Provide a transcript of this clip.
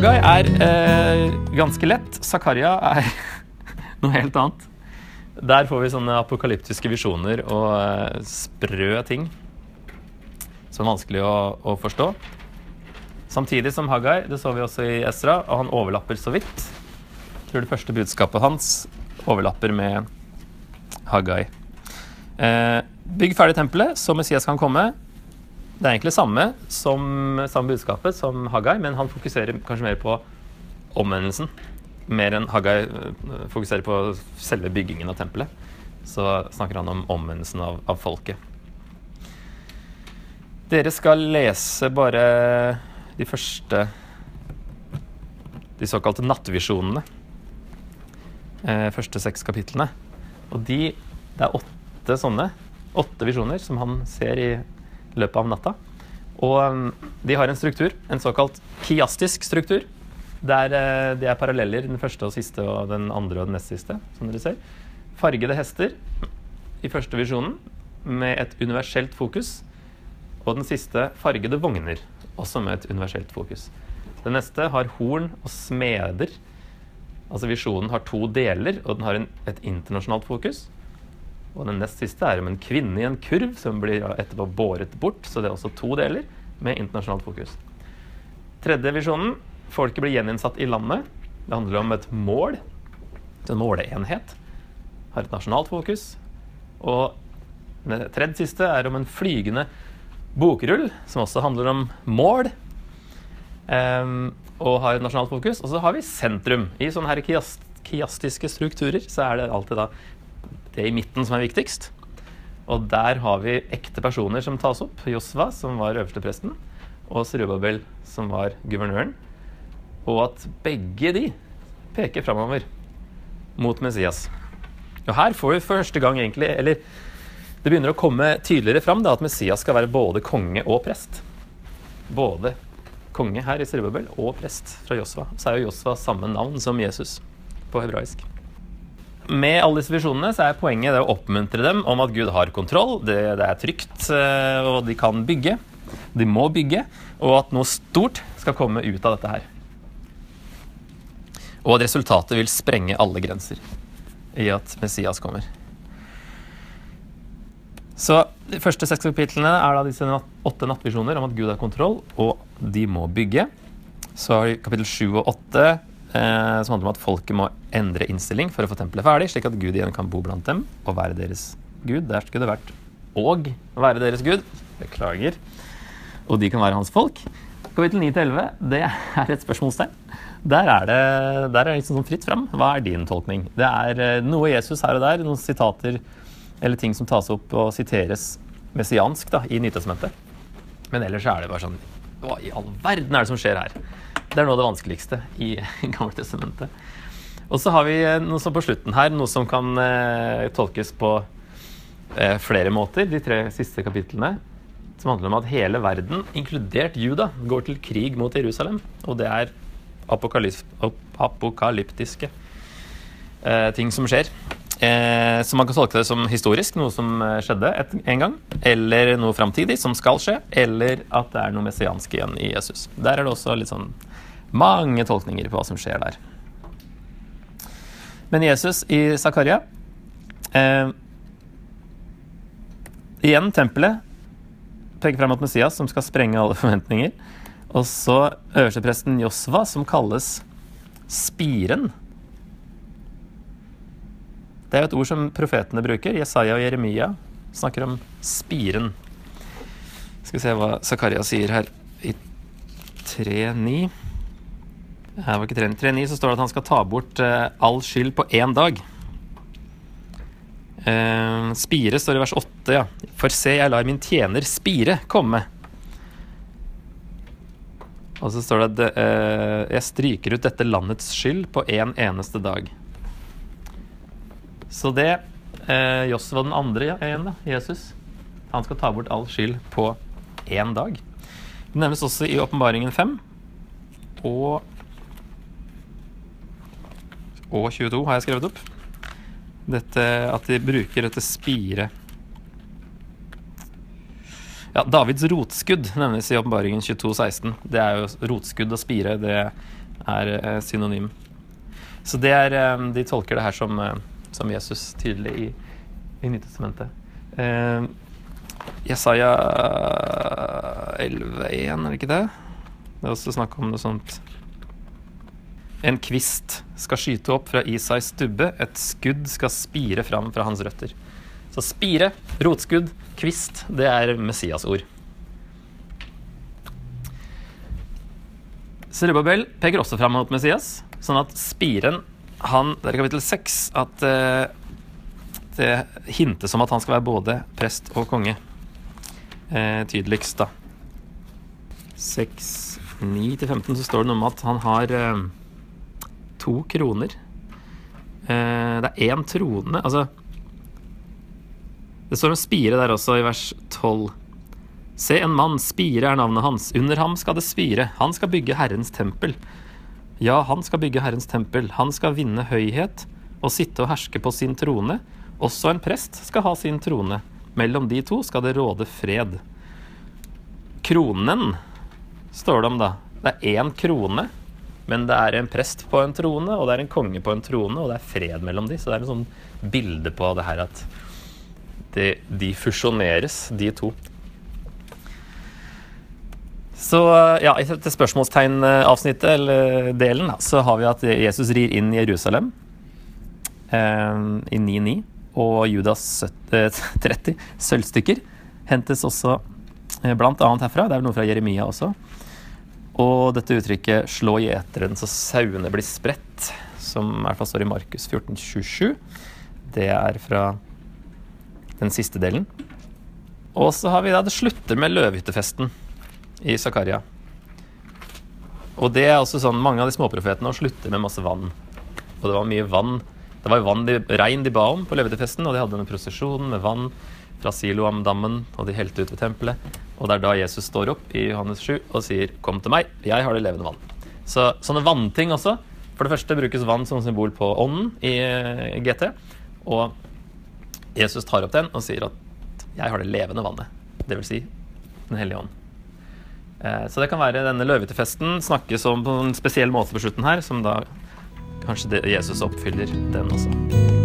Hagai er eh, ganske lett. Zakaria er noe helt annet. Der får vi sånne apokalyptiske visjoner og eh, sprø ting som er vanskelig å, å forstå. Samtidig som Hagai, det så vi også i Esra, og han overlapper så vidt. Jeg tror det første budskapet hans overlapper med Hagai. Eh, bygg ferdig tempelet, så Messias kan komme. Det er egentlig samme som samme budskapet som Haggai, men han fokuserer kanskje mer på omvendelsen. Mer enn Hagai eh, fokuserer på selve byggingen av tempelet. Så snakker han om omvendelsen av, av folket. Dere skal lese bare de første De såkalte nattvisjonene. Eh, første seks kapitlene. Og de Det er åtte sånne. Åtte visjoner som han ser i løpet av natta. Og um, de har en struktur, en såkalt kiastisk struktur. Der det de er paralleller, den første og siste og den andre og den nest siste, som dere ser. Fargede hester i første visjonen med et universelt fokus. Og den siste fargede vogner, også med et universelt fokus. Den neste har horn og smeder. Altså Visjonen har to deler, og den har en, et internasjonalt fokus. Og den nest siste er om en kvinne i en kurv som blir etterpå båret bort. Så det er også to deler med internasjonalt fokus. Tredje visjonen folket blir gjeninnsatt i landet. Det handler om et mål. En måleenhet. Har et nasjonalt fokus. Og det tredje siste er om en flygende bokrull, som også handler om mål. Um, og har et nasjonalt fokus. Og så har vi sentrum. I sånne her kiastiske strukturer så er det alltid da det i midten som er viktigst. Og der har vi ekte personer som tas opp. Josva, som var øverstepresten, og Serubabel, som var guvernøren. Og at begge de peker framover mot Messias. Og her får vi første gang egentlig Eller det begynner å komme tydeligere fram da, at Messias skal være både konge og prest. Både konge her i Serubabel og prest fra Josva. Så er jo Josva samme navn som Jesus på hebraisk med alle disse visjonene så er poenget det å oppmuntre dem om at Gud har kontroll, det, det, er trygt, eh, og de kan bygge. De må bygge, og at noe stort skal komme ut av dette her. Og at resultatet vil sprenge alle grenser i at Messias kommer. Så De første seks kapitlene er da disse åtte nattvisjoner om at Gud har kontroll, og de må bygge. Så har vi kapittel sju og åtte eh, som handler om at folket må endre innstilling for å få tempelet ferdig, slik at Gud igjen kan bo blant dem og være deres Gud. Der skulle det vært og være deres Gud. Beklager. Og de kan være hans folk. Kapittel 9-11, det er et spørsmålstegn. Der er det, der er det liksom sånn fritt fram. Hva er din tolkning? Det er eh, noe Jesus her og der, noen sitater eller ting som tas opp og siteres messiansk da, i Nytestamentet. Men ellers er det bare sånn Hva i all verden er det som skjer her? Det er noe av det vanskeligste i Gamle testamentet. Og så har vi eh, noe som på slutten her, noe som kan eh, tolkes på eh, flere måter. De tre siste kapitlene som handler om at hele verden, inkludert Juda, går til krig mot Jerusalem. Og det er apokalyptiske eh, ting som skjer. Eh, så man kan tolke det som historisk, noe som eh, skjedde et, en gang. Eller noe framtidig, som skal skje. Eller at det er noe messiansk igjen i Jesus. Der er det også litt sånn mange tolkninger på hva som skjer der. Men Jesus i Zakaria eh, Igjen tempelet peker frem mot Messias, som skal sprenge alle forventninger. Og så øverstepresten Josva, som kalles spiren. Det er jo et ord som profetene bruker. Jesaja og Jeremia snakker om spiren. Skal vi se hva Zakaria sier her i 3.9. Her var ikke 3.9, så står det at han skal ta bort uh, all skyld på én dag. Uh, spire står i vers 8, ja. For se, jeg lar min tjener Spire komme. Og så står det at uh, jeg stryker ut dette landets skyld på én en eneste dag. Så det eh, Josva den andre igjen, da, Jesus, han skal ta bort all skyld på én dag. Det nevnes også i Åpenbaringen 5. Og og 22 har jeg skrevet opp. Dette at de bruker dette spiret ja, Davids rotskudd nevnes i åpenbaringen 22, 16. Det er jo rotskudd og spire. Det er eh, synonym. Så det er, eh, de tolker det her som, eh, som Jesus tydelig i, i Nytestamentet. Eh, Jesaja 11,1, er det ikke det? Det er også snakk om noe sånt. En kvist skal skyte opp fra Isais stubbe, et skudd skal spire fram fra hans røtter. Så spire, rotskudd, kvist, det er Messias ord. Serubabel peker også fram mot Messias, sånn at spiren han, Det er i kapittel 6 at eh, det hintes om at han skal være både prest og konge. Eh, tydeligst, da. 6, 9-15 så står det noe om at han har eh, to kroner. Det er én trone Altså Det står om spire der også, i vers 12. Se, en mann, spire er navnet hans. Under ham skal det spire. Han skal bygge Herrens tempel. Ja, han skal bygge Herrens tempel. Han skal vinne høyhet og sitte og herske på sin trone. Også en prest skal ha sin trone. Mellom de to skal det råde fred. Kronen står det om, da. Det er én krone, men det er en prest på en trone, og det er en konge på en trone, og det er fred mellom de. Så det er en sånn bilde på det her at de, de fusjoneres, de to. Så ja, i dette spørsmålstegnavsnittet, eller delen, så har vi at Jesus rir inn i Jerusalem eh, i 9-9. Og Judas 30 eh, sølvstykker hentes også eh, blant annet herfra. Det er noe fra Jeremia også. Og dette uttrykket 'slå gjeteren så sauene blir spredt', som i hvert fall står i Markus 1427, det er fra den siste delen. Og så har vi da det slutter med løvhyttefesten i Zakaria. Og det er også sånn, Mange av de småprofetene slutter med masse vann. Og det var mye vann. Det var vann de, regn de ba om på levetefesten, og de hadde en prosesjon med vann fra Siloam-dammen, og de helte ut ved tempelet. Og det er da Jesus står opp i Johannes 7 og sier 'Kom til meg, jeg har det levende vann'. Så sånne vannting også. For det første brukes vann som symbol på ånden i GT. Og Jesus tar opp den og sier at 'jeg har det levende vannet'. Det vil si Den hellige ånd. Eh, så det kan være denne løvetefesten snakkes om på en spesiell måte på slutten her, som da kanskje Jesus oppfyller den også.